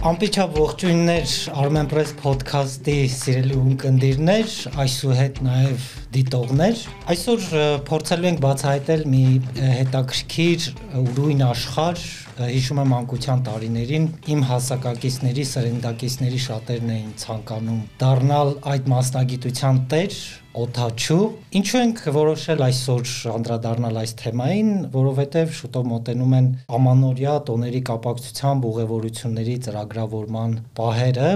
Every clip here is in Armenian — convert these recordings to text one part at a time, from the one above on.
Ամպիչապ ողջույններ Armenpress podcast-ի սիրելի ունկնդիրներ, այսուհետ նաև դիտողներ։ Այսօր փորձելու ենք բացահայտել մի հետաքրքիր ուրույն աշխարհ, հիշում եմ անկության տարիներին իմ հասակակիցների, սերնդակիցների շատերն էին ցանկանում դառնալ այդ մասնագիտության տեր, օթաչու։ Ինչու ենք որոշել այսօր անդրադառնալ այս թեմային, որովհետև շուտով մոտենում են ամանորյա տոների կապակցությամբ ուղևորությունների ծրագրավորման պահերը։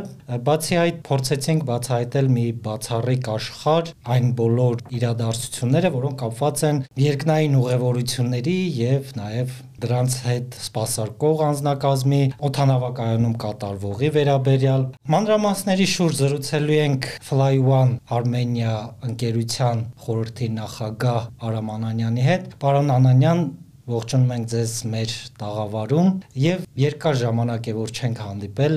Բացի այդ, փորձեցինք բացահայտել մի բացառիկ աշխարհ, այն բոլոր իրադարձությունները, որոնք կապված են երկնային ուղևորությունների եւ նաեւ դրանց հետ սպասարկող անձնակազմի, օթանավակայանում կատարվողի վերաբերյալ մանրամասների շուրջ զրուցելու ենք Fly One Armenia ընկերության խորհրդի նախագահ Արամ Անանյանի հետ։ Պարոն Անանյան, ողջունում ենք ձեզ մեր տաղավարում եւ երկար ժամանակ է որ չենք հանդիպել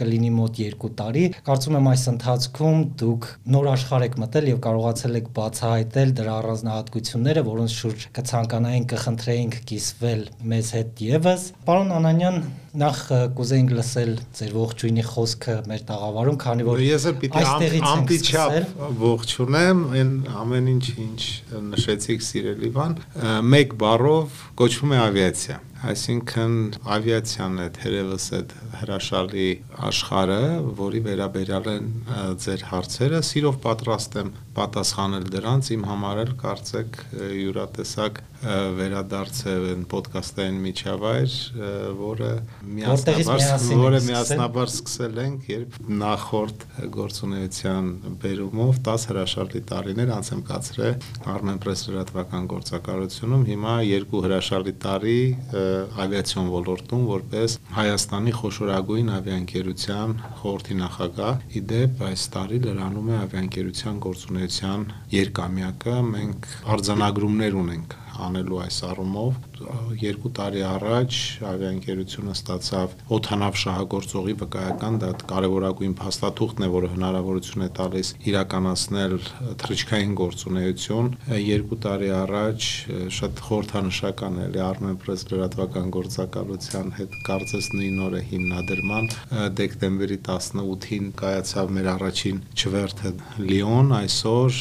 կլինի մոտ 2 տարի կարծում եմ այս ընթացքում դուք նոր աշխարհ եք մտել եւ կարողացել եք բացահայտել դրա առանձնահատկությունները որոնց շուրջ կցանկանայինք կխնդրեինք կիսվել մեզ հետ եւս պարոն Անանյան նախ կուզեինք լսել ձեր ողջույնի խոսքը մեր տաղավարում, քանի որ ես էլ պիտի ամպիչապ ողջունեմ այն ամեն ինչ ինչ նշեցիք սիրելի բան, մեկ բառով կոչվում է ավիացիա այսինքն ավիացիան է թերևս այդ հրաշալի աշխարհը, որի վերաբերյալ են ձեր հարցերը, սիրով պատրաստ եմ պատասխանել դրանց, իմ համար էլ կարծեք յուրատեսակ վերադարձ է այն ոդկասթային միջավայր, որը միասնաբար որը միասնաբար սկսել ենք, երբ նախորդ գործունեության բերումով 10 հրաշալի տարիներ անց եմ կացրել Armenpress լրատվական գործակալությունում, հիմա երկու հրաշալի տարի ավիացիոն ոլորտում որպես Հայաստանի խոշորագույն ավիաընկերության խորհրդի նախագահ։ Իդեպ այս տարի լրանում է ավիաընկերության գործունեության երկամյակը։ Մենք արձանագրումներ ունենք անելու այս առումով երկու տարի առաջ ավիաընկերությունը ստացավ օթանավ շահագործողի վկայական դա կարևորագույն փաստաթուղթն է, որը հնարավորություն է տալիս իրականացնել թռիչքային գործունեություն։ Երկու տարի առաջ շատ խորհրդանշական էլի Armenpress լրատվական գործակալության հետ կարծես նույն օրը հիմնադրման դեկտեմբերի 18-ին կայացավ մեր առաջին չվերթը Լիոն, այսօր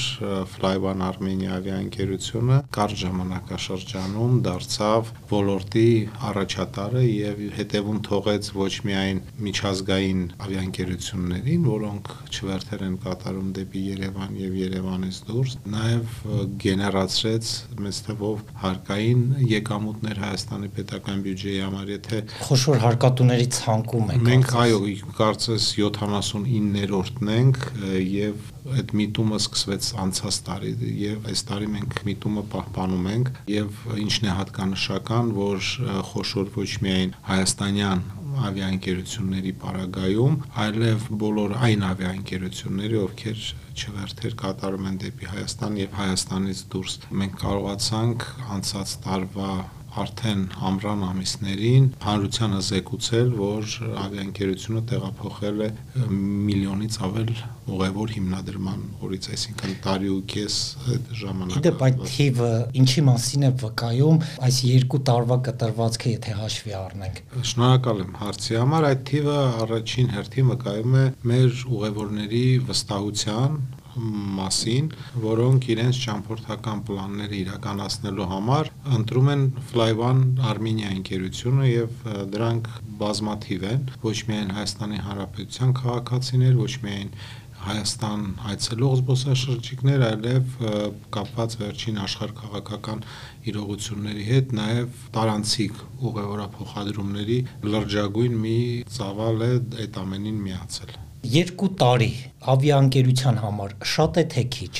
Flyone Armenia ավիաընկերությունը կարճ ժամանակաշրջանում դարձավ դարձավ ոլորտի առաջատարը եւ հետևում թողեց ոչ միայն միջազգային ավիաընկերություններին, որոնք չվերթեր են կատարում դեպի Երևան եւ Երևանից դուրս, նաեւ գեներացրեց մեծ թվով հարկային եկամուտներ Հայաստանի պետական բյուջեի համար, եթե խոշոր հարկատուների ցանկում եք։ Մենք այո, կարծես 79-րդն ենք եւ այդ միտումը սկսվեց անցած տարի եւ այս տարի մենք միտումը պահպանում ենք եւ ինչն է հատկանշական, որ խոշոր ոչ միայն հայաստանյան ավիաընկերությունների պարագայում, այլև բոլոր այն ավիաընկերությունների, ովքեր չվերթեր կատարում են դեպի Հայաստան եւ Հայաստանից դուրս։ Մենք կարողացանք անցած տարվա արդեն ամռան ամիսներին հանրությանը զեկուցել, որ ավիաընկերությունը տեղափոխել է միլիոնից ավել ուղևոր հիմնադրման օրից, այսինքն տարի ու կես այդ ժամանակ։ Գիտեք, այդ թիվը ինչի մասին է վկայում այս երկու տարվա կտրվածքը, եթե հաշվի առնենք։ Շնորհակալ եմ հարցի համար, այդ թիվը առաջին հերթին վկայում է մեր ուղևորների վստահության մասին, որոնք իրենց ճամփորդական պլանները իրականացնելու համար ընտրում են Flyone Armenia ընկերությունը եւ դրանք բազմաթիվ են, ոչ միայն Հայաստանի Հանրապետության քաղաքացիներ, ոչ միայն Հայաստան այցելող զբոսաշրջիկներ, այլև կապված վերջին աշխարհ-քաղաքական իրողությունների հետ նաև տարանցիկ ուղևորափոխադրումների լրջագույն մի ծավալ է այդ ամենին միացել։ Երկու տարի ավիաընկերության համար շատ է թե քիչ։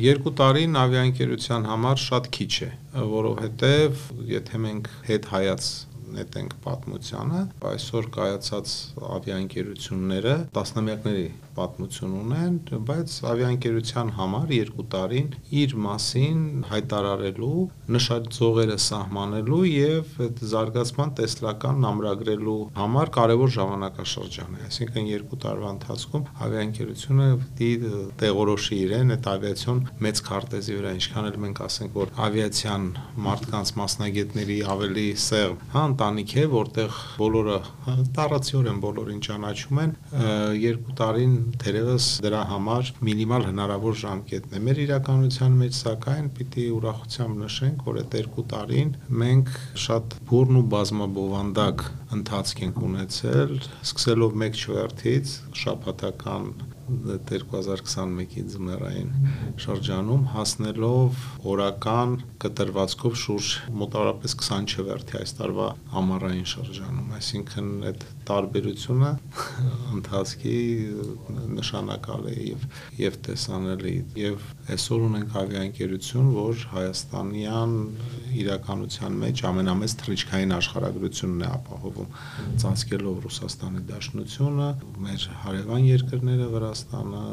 Երկու տարին ավիաընկերության համար շատ քիչ է, որովհետև եթե մենք հետ հայաց նետենք պատմությանը, այսօր կայացած ավիաընկերությունները տասնամյակների պատմություն ունեն, բայց ավիաընկերության համար երկու տարին իր մասին հայտարարելու, նշաձողերը սահմանելու եւ այդ զարգացման տեսլական ամրագրելու համար կարևոր ժամանակաշրջան է։ Այսինքն երկու տարվա ընթացքում ավիաընկերությունը պիտի տեղորոշի իրեն այդ ավիացիոն մեծ քարտեզի վրա, ինչքան էլ մենք ասենք, որ ավիացիան մարդկանց մասնագետների ավելի սեղմ, հա, ընտանիք է, որտեղ բոլորը տարածիորեն բոլորին ճանաչում են, երկու տարին թերևս դրա համար մինիմալ հնարավոր ժամկետն է։ Մեր իրականության մեջ սակայն պիտի ուրախությամբ նշենք, որ այդ երկու տարին մենք շատ բուրն ու բազմաբովանդակ ընթացք ենք ունեցել, սկսելով 1 չվերթից շաբաթական 2021-ի ձմեռային շրջանում հասնելով օրական կտրվածքով շուրջ մոտավորապես 20 չվերթի այս տարվա ամառային շրջանում, այսինքն այդ տարբերությունը ընթացքի նշանակալ է եւ եւ տեսանելի եւ այսօր ունենք ավիաընկերություն, որ Հայաստանյան իրականության մեջ ամենամեծ թռիչքային աշխարհագրությունն է ապահովում, ծածկելով Ռուսաստանի Դաշնությունը, մեր հարևան երկրները Վրաստանը,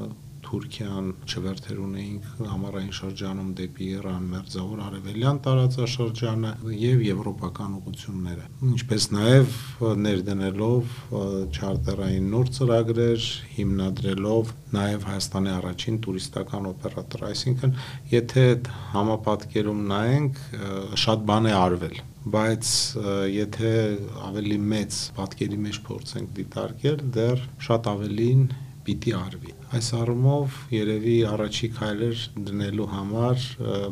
Թուրքիան չվերթեր ունեինք ամառային շրջանում դեպի Իրան, Մերձավոր Արևելյան տարածաշրջանը եւ եվրոպական ուղությունները։ Ինչպես նաեւ ներդնելով չարտերային նոր ծրագրեր, հիմնադրելով նաեւ Հայաստանի առաջին տուրիստական օպերատոր, այսինքն եթե համապատկերում նայենք, շատ բան է արվել բայց եթե ավելի մեծ պատկերի մեջ փորձենք դիտարկել, դեռ շատ ավելին պիտի արվի։ Այս առումով երևի առաջի քայլեր դնելու համար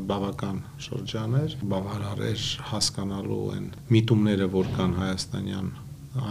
բավական շրջաներ, բավարար էր հասկանալու են միտումները, որ կան հայաստանյան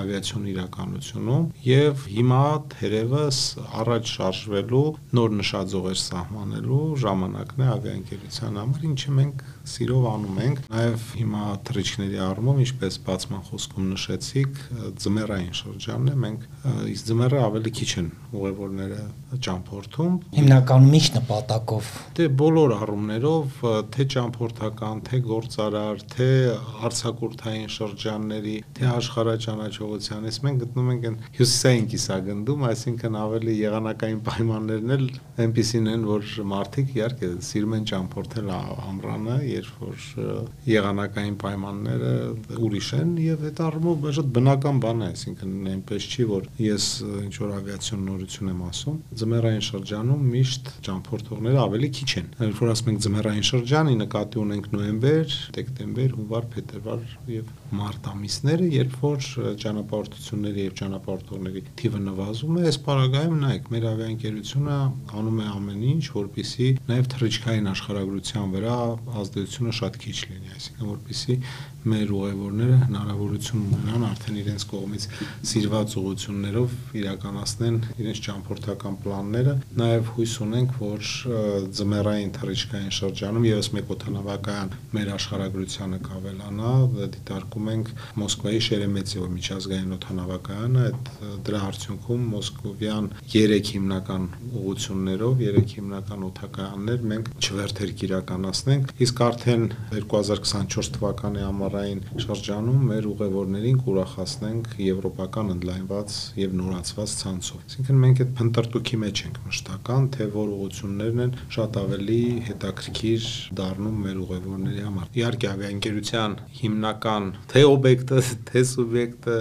ավիացիոն իրականությունում եւ հիմա թերևս առաջ շարժվելու նոր նշաձողեր սահմանելու ժամանակն է ավիաընկերության համար, ինչը մենք սիրով անում ենք։ Նաև հիմա թռիչքների առումով, ինչպես բացման խոսքում նշեցիք, ձմեռային շրջանն է, մենք իսկ ձմեռը ավելի քիչ են ուղևորները ճամփորդում։ Հիմնականում ինչ նպատակով։ Դե բոլոր առումներով, թե ճամփորդական, թե գործարար, թե արցակուրթային շրջանների, թե աշխարհաճանաչողության, ես մենք գտնում ենք այն հյուսիսային կիսագնդում, այսինքն ավելի եղանակային պայմաններն էլ այնպեսին են, որ մարդիկ իհարկե սիրում են ճամփորդել ամռանը երբ որ եղանակային պայմանները ուրիշ են եւ այդ առումով շատ բնական բան է, այսինքն այնպես չի որ ես ինչ որ ավիացիոն նորություն եմ ասում, ձմեռային շրջանում միշտ ճամփորդողները ավելի քիչ են։ Երբ որ ասում ենք ձմեռային շրջանի նկատի ունենք նոյեմբեր, դեկտեմբեր, հունվար, փետրվար եւ մարտ ամիսները, երբ որ ճանապարհորդությունների եւ ճանապարհորդողների թիվը նվազում է, այս պարագայում նայեք, մեր ավիաընկերությունը անում է ամեն ինչ, որպիսի նաեւ թռիչքային աշխարհագրության վրա ազդեցությունը շատ քիչ լինի, այսինքն որպիսի մեր ուղևորները հնարավորություն ունենան արդեն իրենց կողմից սիրված ուղություններով իրականացնեն իրենց ճամփորդական պլանները, նաեւ հույս ունենք, որ ձմեռային թռիչքային շրջանում եւս մեկ օթանավակայան մեր աշխարհագրությանը կավելանա, դիտարկում ենք Մոսկվայի Շերեմեցիո միջազգային օթանավակայանը, այդ դրա արդյունքում մոսկովյան 3 հիմնական ուղություններով, 3 հիմնական օթակայաններ մենք չվերթեր կիրականացնենք, իսկ արդեն 2024 թվականի ամառային շրջանում մեր ուղևորներին կուրախացնենք եվրոպական ընդլայնված եւ նորացված ցանցով։ Այսինքն մենք այդ փնտրտուքի մեջ ենք մշտական, թե որ ուղություններն են շատ ավելի հետաքրքիր դառնում մեր ուղևորների համար։ Իհարկե ավիաընկերության հիմնական թե օբյեկտը, թե սուբյեկտը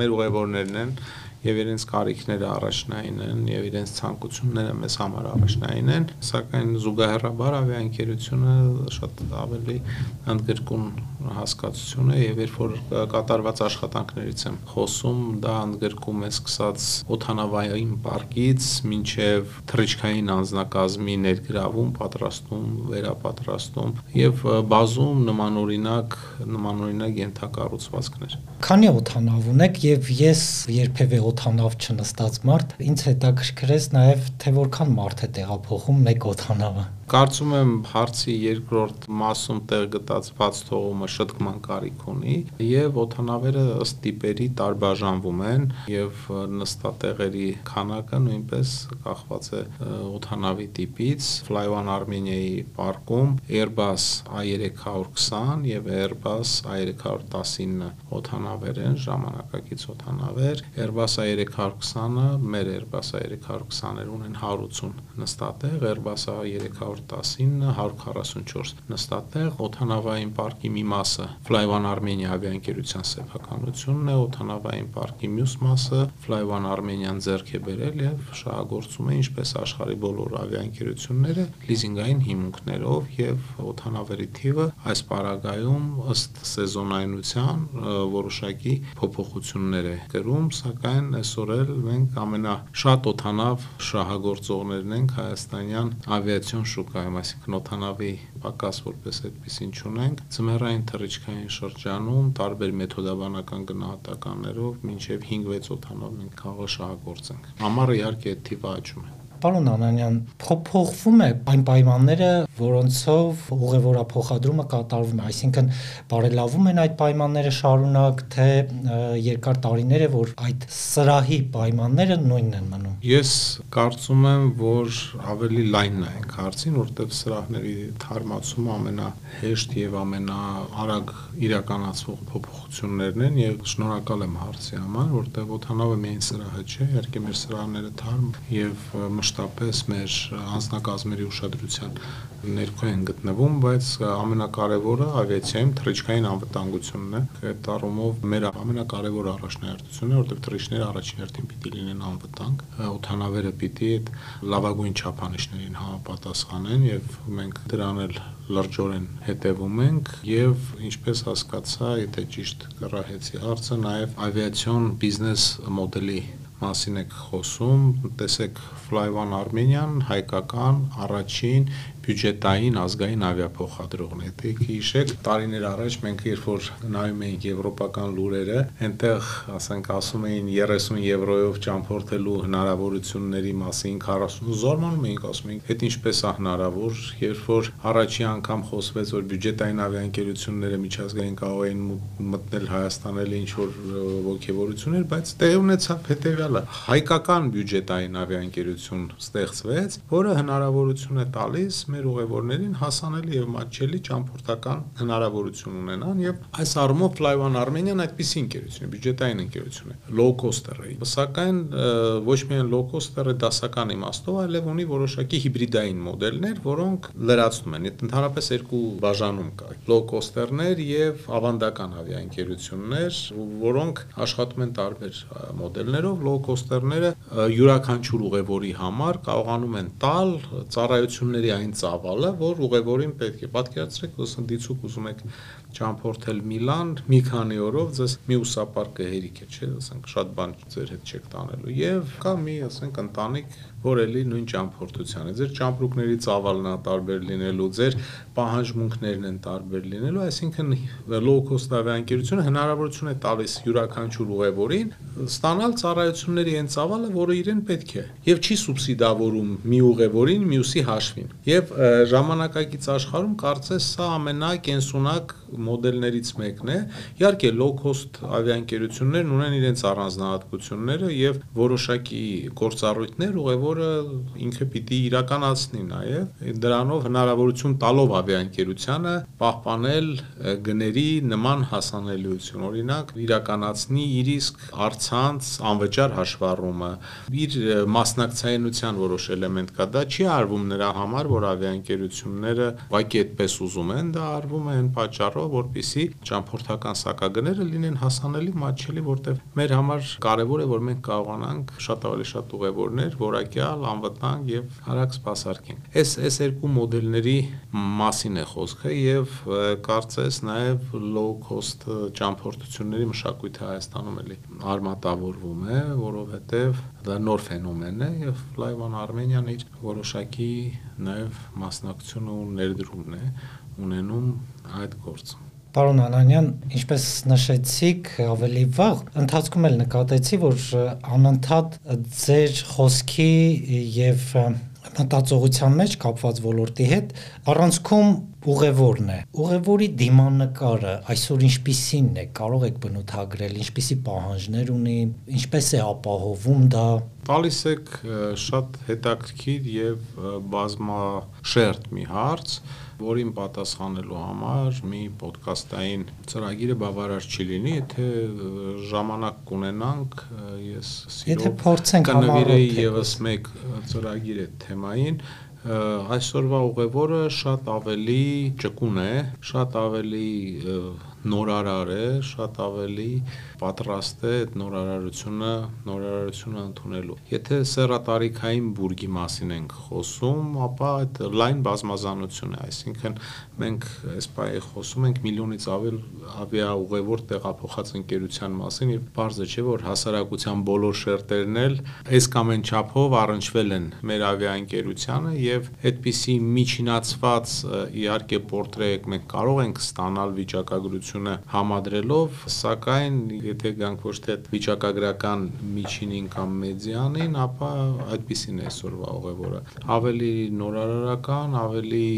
մեր ուղևորներն են եւ իրենց կարիքները առաջնային են եւ իրենց ցանկությունները մեզ համար առաջնային են, սակայն զուգահեռաբար ավիաընկերությունը շատ ավելի ընդգրկուն հասկացություն է եւ երբ որ կատարված աշխատանքներից եմ խոսում, դա ընդգրկում է սկսած օթանավային պարկից մինչեւ թռիչքային անձնակազմի ներգրավում, պատրաստում, վերապատրաստում եւ բազում նմանօրինակ նմանօրինակ ենթակառուցվածքներ։ Քանի օթանավ ունեք եւ ես երբևէ օթանավ չնստած մարդ, ինձ հետաքրքրեց նաեւ թե որքան մարդ է տեղափոխում մեկ օթանավը։ Կարծում եմ հարցի երկրորդ մասում տեղ գտած բաց թողումը շտկման կարիք ունի եւ օթանավերը ըստ տիպերի տարբաժանվում են եւ նստատեղերի քանակը նույնպես կախված է օթանավի տիպից Fly One Armenia-ի պարկում Airbus A320 եւ Airbus A319 օթանավեր են ժամանակակից օթանավեր Airbus A320-ը մեր Airbus A320-ները ունեն 180 նստատեղ Airbus A319 1919 144 նստատեղ, օթանավային պարկի մի մասը Flyvan Armenia ավիաընկերության սեփականությունն է, օթանավային պարկի մյուս մասը Flyvan Armenian ձեռք է բերել եւ շահագործում է ինչպես աշխարի բոլոր ավիաընկերությունները լիզինգային հիմունքներով եւ օթանավերի թիվը այս պարագայում ըստ սեզոնայնության որոշակի փոփոխություններ է կրում, սակայն այսօր էլ մենք ամենաշատ օթանավ շահագործողներն ենք հայաստանյան ավիացիոն շուկայում այսինքն օթանավի պակաս որպես այդպեսին չունենք։ Ձմեռային թռիչքային շրջանում տարբեր մեթոդաբանական գնահատականներով մինչև 5-6 օթանավ մենք կարող շահագործենք։ Ամառը իհարկե թիվը աճում է։ Պարոն Անանյան, փոփոխվում է այն պայմանները, որոնցով ուղևորափոխադրումը կատարվում է, այսինքն բարելավում են այդ պայմանները շարունակ, թե երկար տարիներ է, որ այդ սրահի պայմանները նույնն են մնում։ Ես կարծում եմ, որ ավելի լայնն է այն հարցին, որտեղ սրահների թարմացումը ամենահեշտ եւ ամենաարագ իրականացվող փոփոխություններն են եւ շնորհակալ եմ հարցի համար, որտեղ օթանավը միայն սրահը չէ, իհարկե մեր սրահները թարմ եւ մշտապես մեր անձնակազմերի ուշադրության ներքո են գտնվում, բայց ամենակարևորը ավիացիայում թռիչքային անվտանգությունն է։ Այդ առումով մեր ամենակարևոր առաջնահերթությունն է, որտեղ թռիչքները առաջին հերթին պիտի լինեն անվտանգ, օթանավերը պիտի այդ լավագույն չափանիշներին համապատասխանեն եւ մենք դրան էլ լրջորեն հետևում ենք եւ ինչպես հասկացա, եթե ճիշտ կռահեցի հարցը, նաեւ ավիացիոն բիզնես մոդելի մասին եք խոսում, տեսեք Flyone Armenian հայկական առաջին բյուջետային ազգային ավիափոխադրողն է։ Դե հիշեք, տարիներ առաջ մենք երբ որ նայում էինք եվրոպական լուրերը, այնտեղ, ասենք, ասում էին 30 եվրոյով ճամփորդելու հնարավորությունների մասին 40 զարմանում էինք, ասում էինք, այդ ինչպես է հնարավոր, երբ որ առաջի անգամ խոսվեց, որ բյուջետային ավիաընկերությունները միջազգային կարող էին մտնել Հայաստանել ինչ որ ողջավորություններ, բայց տեղ ունեցավ հետեւյալը. հայկական բյուջետային ավիաընկերություն ստեղծվեց, որը հնարավորություն է տալիս մեր ուղևորներին հասանելի եւ մատչելի ճամփորդական հնարավորություն ունենան եւ այս առումով Flyone Armenian այդպիսի ընկերություն է, բյուջետային ընկերություն է, low coster է։ Սակայն ոչ միայն low coster է դասական իմաստով, այլև ունի որոշակի հիբրիդային մոդելներ, որոնք լրացնում են։ Ընդհանրապես երկու բաժանում կա՝ low coster-ներ եւ ավանդական ավիաընկերություններ, որոնք աշխատում են տարբեր մոդելներով։ Low coster-ները յուրաքանչյուր ուղևորի համար կարողանում են տալ ծառայությունների այն ծավալը, որ ուղևորին պետք է։ Պատկերացրեք, ոսն դիցուկ ուզում եք ճամփորդել Միլան մի քանի օրով ձեզ մի ուսապարկը հերիք է, չէ, ասենք շատ բան ձեր հետ չեք տանելու եւ կա մի, ասենք, ընտանիք, որ էլի նույն ճամփորդության է։ Ձեր ճամփրուկների ծավալն է տարբեր լինելու, ձեր պահանջմունքներն են տարբեր լինելու, այսինքն low cost ավիաընկերությունը հնարավորություն է տալիս յուրաքանչյուր ուղևորին ստանալ ծառայությունների այն ծավալը, որը իրեն պետք է եւ չի սուբսիդավորում մի ուղևորին մյուսի հաշվին։ Եվ ժամանակակից աշխարհում կարծես սա ամենակենսունակ մոդելներից մեկն է։ Իհարկե low cost ավիաընկերություններն ունեն իրենց առանձնահատկությունները եւ որոշակի գործառույթներ ուղևորը ինքը պիտի իրականացնի նաեւ դրանով հնարավորություն տալով ավիաընկերությանը պահպանել գների նման հասանելիություն։ Օրինակ իրականացնի իր իսկ արցանց անվճար հաշվառումը, իր մասնակցայնության որոշ էլեմենտ կա։ Դա չի արվում նրա համար, որ ավիաընկերությունները ուղղակի այդպես ուզում են, դա արվում է այն պատճառով, որպիսի ճամփորդական սակագները լինեն հասանելի, մատչելի, որտեղ մեր համար կարևոր է, որ մենք կարողանանք շատ ավելի շատ ուղևորներ որակյալ, անվտանգ եւ արագ սպասարկենք։ Այս այս երկու մոդելների մասին է խոսքը եւ կարծես նաեւ low cost ճամփորդությունների մշակույթը Հայաստանում էլի արմատավորվում է, որովհետեւ դա նոր ֆենոմեն է եւ Flyone Armenian իր որոշակի նաեւ մասնակցությունը ու ներդրումն է ունենում այդ գործում։ Պարոն Անանյան, ինչպես նշեցիք ավելի վաղ, ընթացքում էլ նկատեցի, որ անընդհատ ձեր խոսքի եւ մտածողության մեջ կապված ոլորտի հետ առանցքում ուղևորն է։ Ուղևորի դիմանկարը այսօր ինչպիսին է, կարող եք բնութագրել, ինչպիսի պահանջներ ունի, ինչպես է ապահովում դա։ Տալիս եք շատ հետաքրքիր եւ բազմաշերտ մի հարց, որին պատասխանելու համար մի ոդկասթային ծրագիրը բավարար չի լինի, եթե ժամանակ կունենանք, ես սիրով Եթե փորձենք կնվիրեի եւս մեկ ծրագիր այդ թեմային, այսօրվա ուղևորը շատ ավելի ճկուն է, շատ ավելի նորարար է, շատ ավելի պատրաստ է այդ նորարարությունը, նորարարությունը ընդունելու։ Եթե սերատարիքային բուրգի մասին ենք խոսում, ապա այդ լայն բազմազանություն է, այսինքն մենք այս բայ խոսում ենք միլիոնից ավել ավիաուղևոր տեղափոխած ընկերության մասին եւ բարձր չէ որ հասարակության բոլոր շերտերն էլ այս կամ այն չափով առնչվել են մեր ավիաընկերությանը եւ այդպիսի միջինացված իհարկե պորտրետ մենք կարող ենք ստանալ վիճակագրությունը համադրելով, սակայն եթե գանք ոչ թե վիճակագրական միջինին կամ մեդիանին, ապա այդպեսին է այսօրվա ուղևորը։ Ավելի նորարարական, ավելի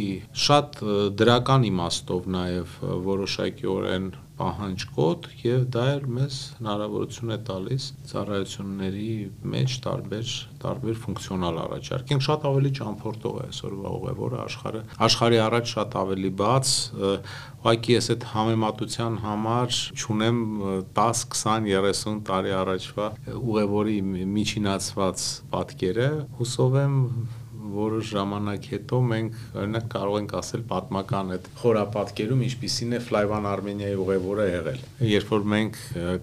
շատ դրական իմաստով նաև որոշակիորեն պահանջկոտ եւ դա էլ մեզ հնարավորություն է տալիս ծառայությունների մեջ տարբեր տարբեր ֆունկցիոնալ առաջարկենք շատ ավելի ճամփորդող է այսօրվա ուղևորը աշխարհը աշխարհի առաջ շատ ավելի բաց ուղղակի ես այդ համեմատության համար ճունեմ 10 20 30 տարի առաջվա ուղևորի միջինացված պատկերը հուսով եմ որոշ ժամանակ հետո մենք օրինակ կարող ենք ասել պատմական այդ խորապատկերում ինչպիսին է Flyvan Armenia-ի ուղևորը եղել։ Երբ որ մենք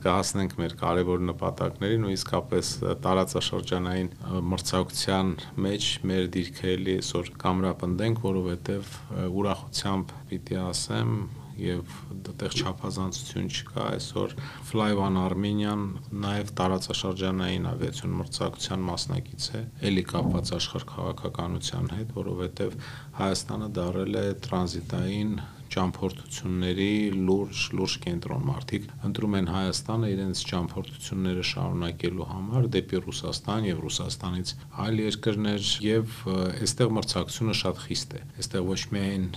կհասնենք մեր կարևոր նպատակներին ու իսկապես տարածաշրջանային մրցակցության մեջ մեր դիրքը էլի այսօր կամրապնդենք, որովհետև ուրախությամբ պիտի ասեմ, եւ դտեղ չափազանցություն չկա այսօր. Flyvan Armenian նաեւ տարածաշրջանային ավիացիոն մրցակցության մասնակից է ելի կապված աշխարհ քաղաքականության հետ որովհետեւ Հայաստանը դարել է տրանզիտային ճամփորդությունների լուրջ լուրջ կենտրոն մարդիկ ընտրում են Հայաստանը իրենց ճամփորդությունները շարունակելու համար դեպի Ռուսաստան եւ Ռուսաստանից այլ երկրներ եւ այստեղ մրցակցությունը շատ խիստ է այստեղ ոչ միայն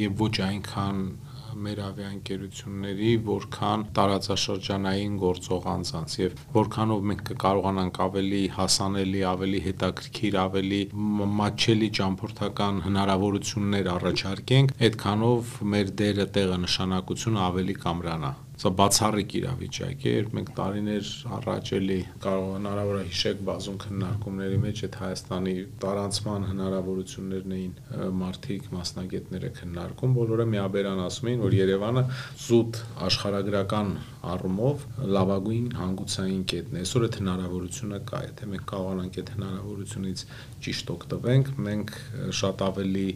եւ ոչ այնքան մեր ավիաընկերությունների, որքան տարածաշրջանային գործող անձանց եւ որքանով մենք կկարողանանք ավելի հասանելի, ավելի հետաքրքիր, ավելի մատչելի ճամփորդական հնարավորություններ առաջարկենք, այդքանով մեր դերը տեղը նշանակությունը ավելի կամրանա սա բացառիկ իրավիճակ է, երբ մենք տարիներ առաջ էլի կարող հնարավոր է հիշեք բազում քննարկումների մեջ այդ Հայաստանի տարանցման հնարավորություններն էին մարդիկ, մասնագետները քննարկում, բոլորը միաբերան ասում էին, որ Երևանը զուտ աշխարհագրական առումով լավագույն հանգուցային կետն է։ Այսօր այդ հնարավորությունը կա, եթե մենք կարողանանք այդ հնարավորությունից ճիշտ օգտվենք, մենք շատ ավելի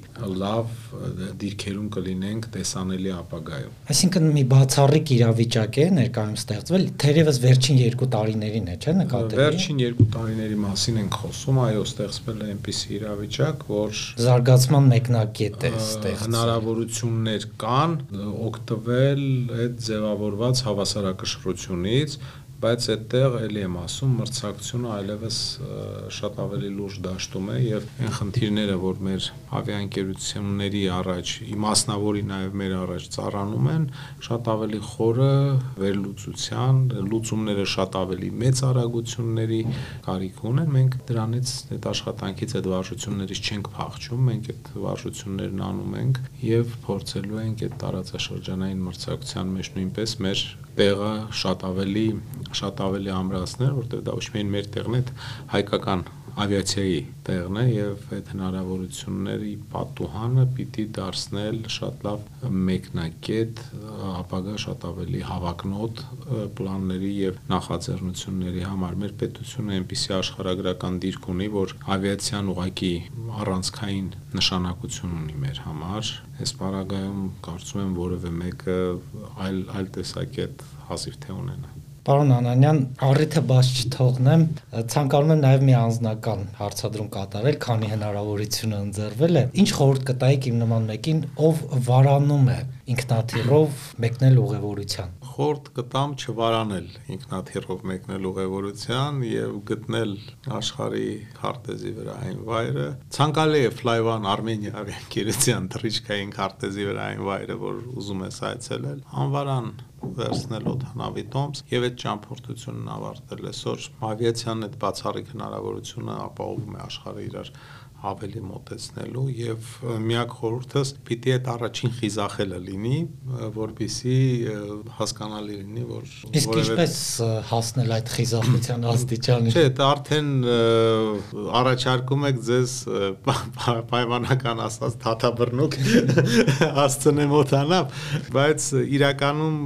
լավ դիրքերում կլինենք տեսանելի ապագայում։ Այսինքն մի բացառիկ իրավիճակ է ներկայում ստեղծվել, թերևս վերջին 2 տարիներին է, չէ՞ նկատելի։ Վերջին 2 տարիների մասին ենք խոսում, այո, ստեղծվել է այնպիսի իրավիճակ, որ զարգացման մեկնակետ է ստեղծվել։ Հնարավորություններ կան օգտվել այդ ձևավորված հավասարակշռությունից, բայց այդտեղ էլի եմ ասում մրցակցությունը այլևս շատ ավելի լուրջ դաշտում է եւ այն խնդիրները, որ մեր ավիաընկերությունների առաջ, իմասնավորի նաեւ մեր առաջ ծառանում են, շատ ավելի խորը վերլուծության, լուծումները շատ ավելի մեծ արագությունների կարիք ունեն։ Մենք դրանից այդ աշխատանքից այդ վարժություններից չենք փախչում, մենք այդ վարժություններն անում ենք եւ փորձելու ենք այդ տարածաշրջանային մրցակցության մեջ նույնպես մեր տեղը շատ ավելի շատ ավելի ամրացնել, որտեղ դա ոչ միայն մեր տեղն է, հայկական ավիացիայի տեղն է եւ այդ հնարավորությունների պատուհանը պիտի դարձնել շատ լավ մեկնակետ ապագա շատ ավելի հավակնոտ պլանների եւ նախաձեռնությունների համար մեր պետությունը այնպիսի աշխարհագրական դիրք ունի որ ավիացիան ուղակի առանցքային նշանակություն ունի մեր համար այս պարագայում կարծում եմ որևէ մեկը այլ այլ տեսակետ հազիվ թե ունենա Պարոն Անանյան, առիթը բաց չթողնեմ, ցանկանում եմ նաև մի անձնական հարցադրում կատարել, քանի հնարավորությունը ընձեռվել է։ Ինչ խորհուրդ կտայիք իմ նման մեկին, ով վարանում է ինքնաթիռով մեկնել ուղևորության։ Խորտ կտամ չվարանել ինքնաթիռով մեկնել ուղևորության եւ գտնել աշխարհի քարտեզի վրա այն վայրը։ Ցանկալի է Flyvan Armenia ավիակերության թռիչքային քարտեզի վրա այն վայրը, որ ուզում ես այցելել։ Անվարան վերցնել օթանավի տոմս եւ այդ ճամփորդությունն ավարտել այսօր ավիացիան այդ բացառիկ հնարավորությունը ապահովում է աշխարհը իրար ավելի մոտեցնելու եւ միակ խորհուրդս պիտի այդ առաջին խիզախելը լինի, որբիսի հասկանալի լինի, որ Իսկ ինչպես հասնել այդ խիզախության աստիճանին։ Չէ, դա արդեն առաջարկում եք ձեզ պայմանական ասած թաթաբռնուկ հասցնեմ օտանավ, բայց իրականում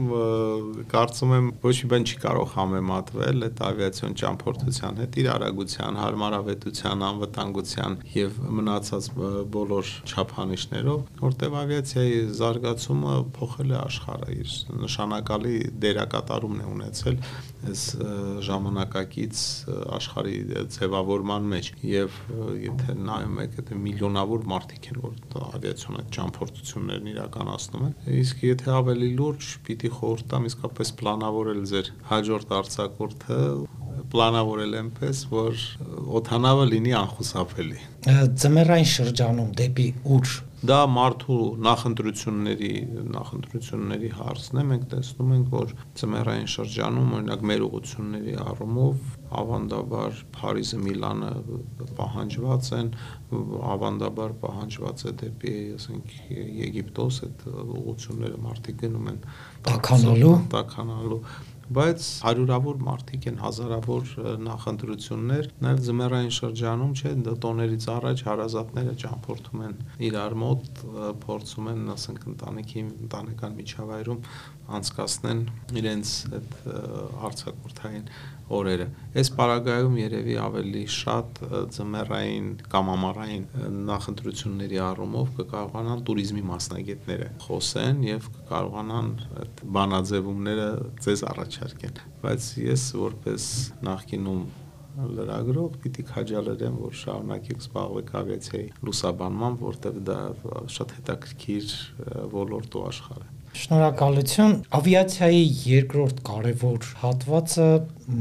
կարծում եմ ոչ մի բան չի կարող համեմատվել այդ ավիացիոն ճամփորդության հետ իր արագության, հարմարավետության, անվտանգության եւ մնացած բոլոր չափանիշներով, որտեղ ավիացիայի զարգացումը փոխել է աշխարհը, իր նշանակալի դերակատարումն է ունեցել այս ժամանակակից աշխարհի ձևավորման մեջ եւ եթե նայում եք, դա միլիոնավոր մարդիկ են, որ ավիացիոն այդ ճամփորդություններն իրականացնում են։ Իսկ եթե ավելի լուրջ, պիտի խորհուրդ տամ իսկապես պլանավորել ձեր հաջորդ արձակուրդը պլանավորել այնպես, որ օթանավը լինի անխուսափելի։ Ձմեռային շրջանում դեպի ուր Դա մարդու նախընտրությունների նախընտրությունների հարցն է։ Մենք տեսնում ենք, որ ծմերային շրջանում, օրինակ մեր ուղությունների առումով ավանդաբար Փարիզը, Միլանը պահանջված են, ավանդաբար պահանջված է դեպի, ասենք, Եգիպտոս այդ ուղությունները մարդիկ գնում են տականալու, տականալու բայց հարյուրավոր մարդիկ են հազարավոր նախընտրություններ նաև ձմեռային շրջանում չէ տոներից առաջ հարազատները ճամփորդում են իրար մոտ փորձում են ասենք ընտանիքի ընտանեկան միջավայրում անցկացնեն իրենց այդ արցակուրթային օրերը։ Այս պարագայում երևի ավելի շատ ձմեռային կամ ամառային նախընտրությունների առումով կկարողանան ቱրիզմի մասնագետները խոսեն եւ կկարողանան այդ բանաձևումները ձեզ առաջարկեն։ Բայց ես որպես նախկինում լրագրող պիտի քաջալերեմ, որ շարունակեք զբաղվեք ավիացիայի լուսաբանմամբ, որտեղ դա շատ հետաքրքիր ոլորտ ու աշխարհ է։ Շնորհակալություն։ Ավիացիայի երկրորդ կարևոր հատվածը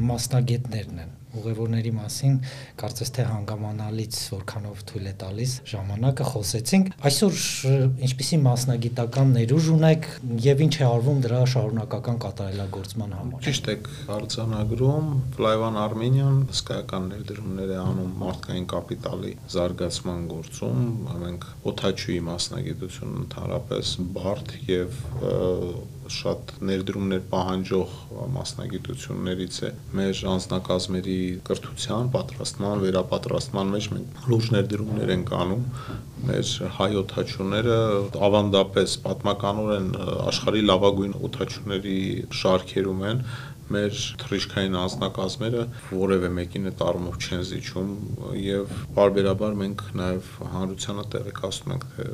մասնագետներն են ուղևորների մասին կարծես թե հանգամանալից որքանով թույլ է տալիս ժամանակը խոսեցինք այսօր ինչպիսի մասնագիտական ներուժ ունեք եւ ինչ է արվում դրա շարունակական կատարելագործման համար ճիշտ եք արձանագրում Flyvan Armenian հսկայական ներդրումներ է անում մարդկային կապիտալի զարգացման գործում մենք օթաչուի մասնագիտություն ընդհանրապես բարդ եւ շատ ներդրումներ պահանջող մասնագիտություններից է մեր անձնակազմերի կրթության, պատրաստման, վերապատրաստման մեջ մենք լուրջ ներդրումներ ենք անում մեր հայ օթաչուները ավանդապես պատմականորեն աշխարհի լավագույն օթաչուների շարքերում են մեր թռիչքային անձնակազմերը որևէ մեկին այդ առումով չեն զիջում եւ բարբերաբար մենք նաեւ հանրությանը տեղեկացնում ենք թե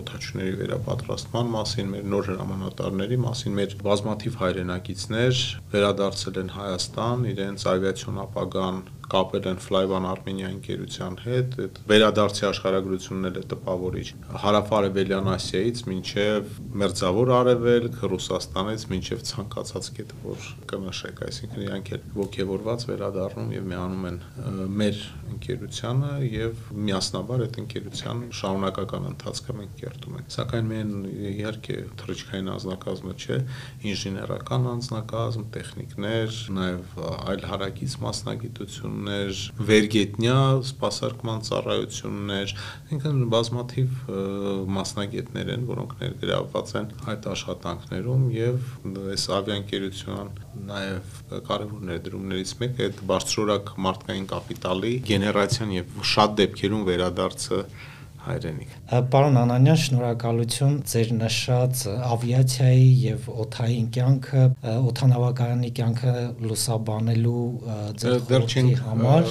օթաչուների վերապատրաստման մասին, մեր նոր հրամանատարների մասին, մեր բազմաթիվ հայրենակիցներ վերադարձել են Հայաստան, իրենց ավիացիոն ապագան կապել են Flyvan Armenia ընկերության հետ, այդ վերադարձի աշխարհագրությունն էլ է տպավորիչ։ Հարավարևելյան Ասիայից մինչև Մերձավոր Արևելք, Ռուսաստանից մինչև ցանկացած կետ, որ կնշեք, այսինքն իրանք էլ ողջևորված վերադառնում եւ միանում են մեր ընկերությանը եւ միասնաբար այդ ընկերության շարունակական ընթացքը մենք կերտում ենք։ Սակայն միայն իհարկե թռիչքային անձնակազմը չէ, ինժեներական անձնակազմ, տեխնիկներ, նաեւ այլ հարակից մասնագիտություն ծառայություններ, վերգետնյա սպասարկման ծառայություններ, ինքն բազմաթիվ մասնագետներ են, որոնք ներգրավված են այդ աշխատանքներում եւ այս ավիաընկերության նաեւ կարևոր ներդրումներից մեկը այդ բարձրորակ մարդկային կապիտալի գեներացիան եւ շատ դեպքերում վերադարձը հայրենիք։ Պարոն Անանյան, շնորհակալություն ձեր նշած ավիացիայի եւ օթային կյանքը, օթանավակայանի կյանքը լուսաբանելու ձեր խորհրդի համար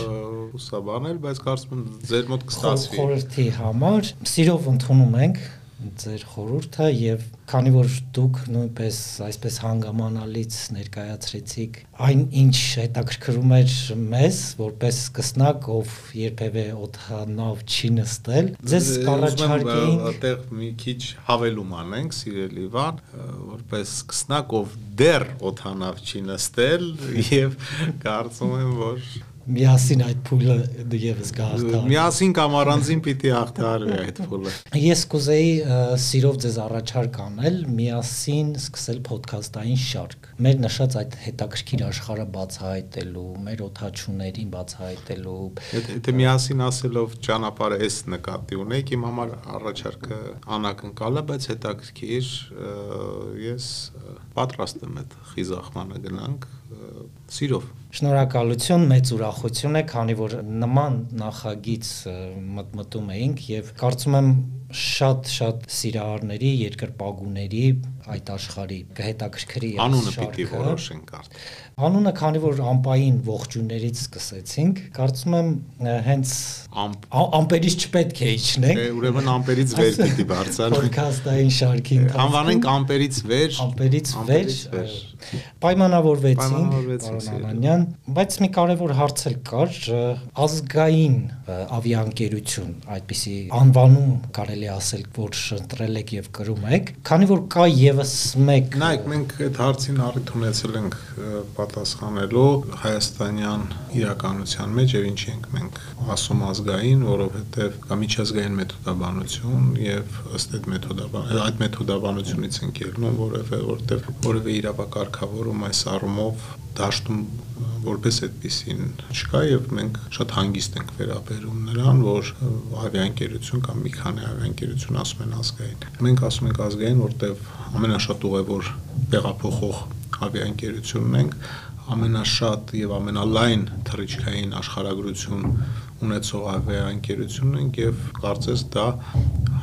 լուսաբանել, բայց կարծում եմ ձեր մոտ կստացվի։ Խորհրդի համար սիրով ընդունում ենք ձեր խորհուրդը եւ քանի որ դուք նույնպես այսպես հանգամանալից ներկայացրեցիք այն ինչ հետաքրքրում էր մեզ որպես սկսնակ ով երբևէ օթանավ չի նստել ձեզ կառաջարկեին այդտեղ մի քիչ հավելում անենք սիրելի Վան որպես սկսնակ ով դեռ օթանավ չի նստել եւ կարծում եմ որ միասին այդ փուլը եւս կհաղթահարի։ Միասին կամ առանձին պիտի հաղթահարվի այդ փուլը։ Ես կուզեի սիրով ձեզ առաջարկ անել միասին սկսել ոդքասթային շարք։ Մեր նշած այդ հետաքրքիր աշխարհը բացահայտելու, մեր օթաչուներին բացահայտելու։ Եթե միասին ասելով ճանապարհը էս նկատի ունեք, իմ համար առաջարկը անակնկալ է, բայց հետաքրքիր ես պատրաստ եմ այդ խիզախմանը գնանք սիրով Շնորհակալություն, մեծ ուրախություն է, քանի որ նման նախագիծ մտմտում էինք եւ կարծում եմ շատ-շատ սիրահարների, երկրպագուների այդ աշխարհի կհետաքրքրի անունը պիտի որոշենք արդ։ Անունը քանի որ ամպային ողջույններից սկսեցինք, կարծում եմ հենց ամպերից չպետք է իջնենք։ Ուրեմն ամպերից վեր պիտի բարձրանանք։ Պոդքասթային շարքի ընթացքում անվանենք ամպերից վեր։ Ամպերից վեր։ Պայմանավորվեցինք, պարոն Անանյան, բայց մի կարևոր հարց էլ կար, ազգային ավիաընկերություն, այդպիսի անվանում կարելի ասել, որ ընտրել եք եւ կրում եք, քանի որ կա եւս մեկ Նայեք, մենք այդ հարցին առիթ ունեցել ենք պատասխանելու հայաստանյան իրականության մեջ եւ ինչի ենք մենք ասում ազգային, որովհետեւ կա միջազգային մեթոդաբանություն եւ ըստ այդ մեթոդաբան այդ մեթոդաբանությունից ենք ելնում, որովհետեւ որովհետեւ որևէ իրավակարգավորում այս առումով դաշտում որպես այդպեսին չկա եւ մենք շատ հանգիստ ենք վերաբերում նրան, որ ավիաընկերություն կամ մի քանի ավիաընկերություն ասում են ազգային։ Մենք ասում ենք ազգային, որտեվ ամենաշատ ուղևոր տեղափոխող ավիաընկերությունն ենք, ամենաշատ եւ ամենալայն թռիչքային աշխարհագրություն ունեցող ավիաընկերությունն ենք եւ կարծես դա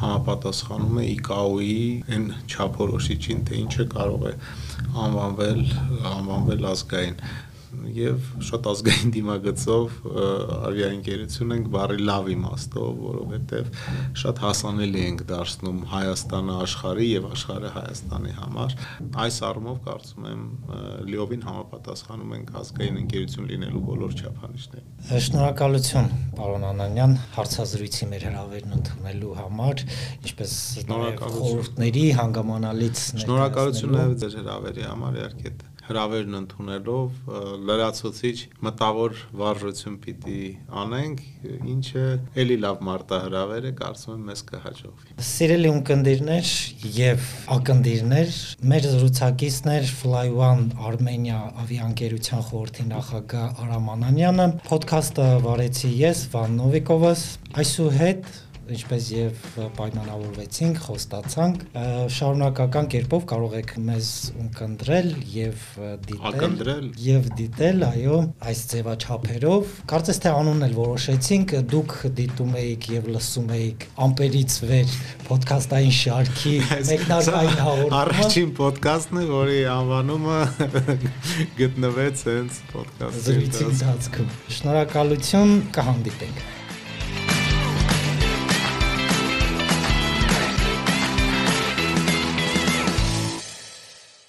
համապատասխանում է ICAO-ի այն չափորոշիչին, թե ինչը կարող է անվանվել անվանվել ազգային եւ շատ ազգային դիմագծով ավիաընկերություն ենք բարի լավ իմաստով, որովհետեւ շատ հասանելի ենք դարձնում Հայաստանը աշխարհի եւ աշխարհը Հայաստանի համար։ Այս առումով կարծում եմ լիովին համապատասխանում ենք ազգային ընկերություն լինելու բոլոր չափանիշներին։ Շնորհակալություն, պարոն Անանյան, հարցազրույցի մեր հրավերն ընդունելու համար, ինչպես խորհուրդների հանգամանալից Շնորհակալություն նաև ձեր հրավերի համար, իհարկե հրավերն ընդունելով լրացուցիչ մտավոր վարժություն պիտի անենք, ինչը ելի լավ մարտահրավեր է, կարծում եմ մեզ կհաջողվի։ Սիրելի ունկնդիրներ եւ ակնդիրներ, մեր զրուցակիցներ Fly One Armenia ավիաընկերության խորհրդի նախագահ Արամ Անանյանը, ոդքասթը վարեցի ես Վան Նովիկովս, այսուհետ ինչպես եւ պայմանավորվեցինք, խոստացանք, շարունակական կերպով կարող եք մեզ ունկնդրել եւ դիտել եւ դիտել, այո, այս ձևաչափերով։ Կարծես թե անունն էլ որոշեցինք, դուք դիտում էիք եւ լսում էիք ամպերից վեր ոդքասթային շարքի մեկնարկային հաղորդումը։ Առաջին ոդքասթն է, որի անվանումը գտնվեց հենց ոդքասթի ընթացքում։ Շնորհակալություն, կհանդիպենք։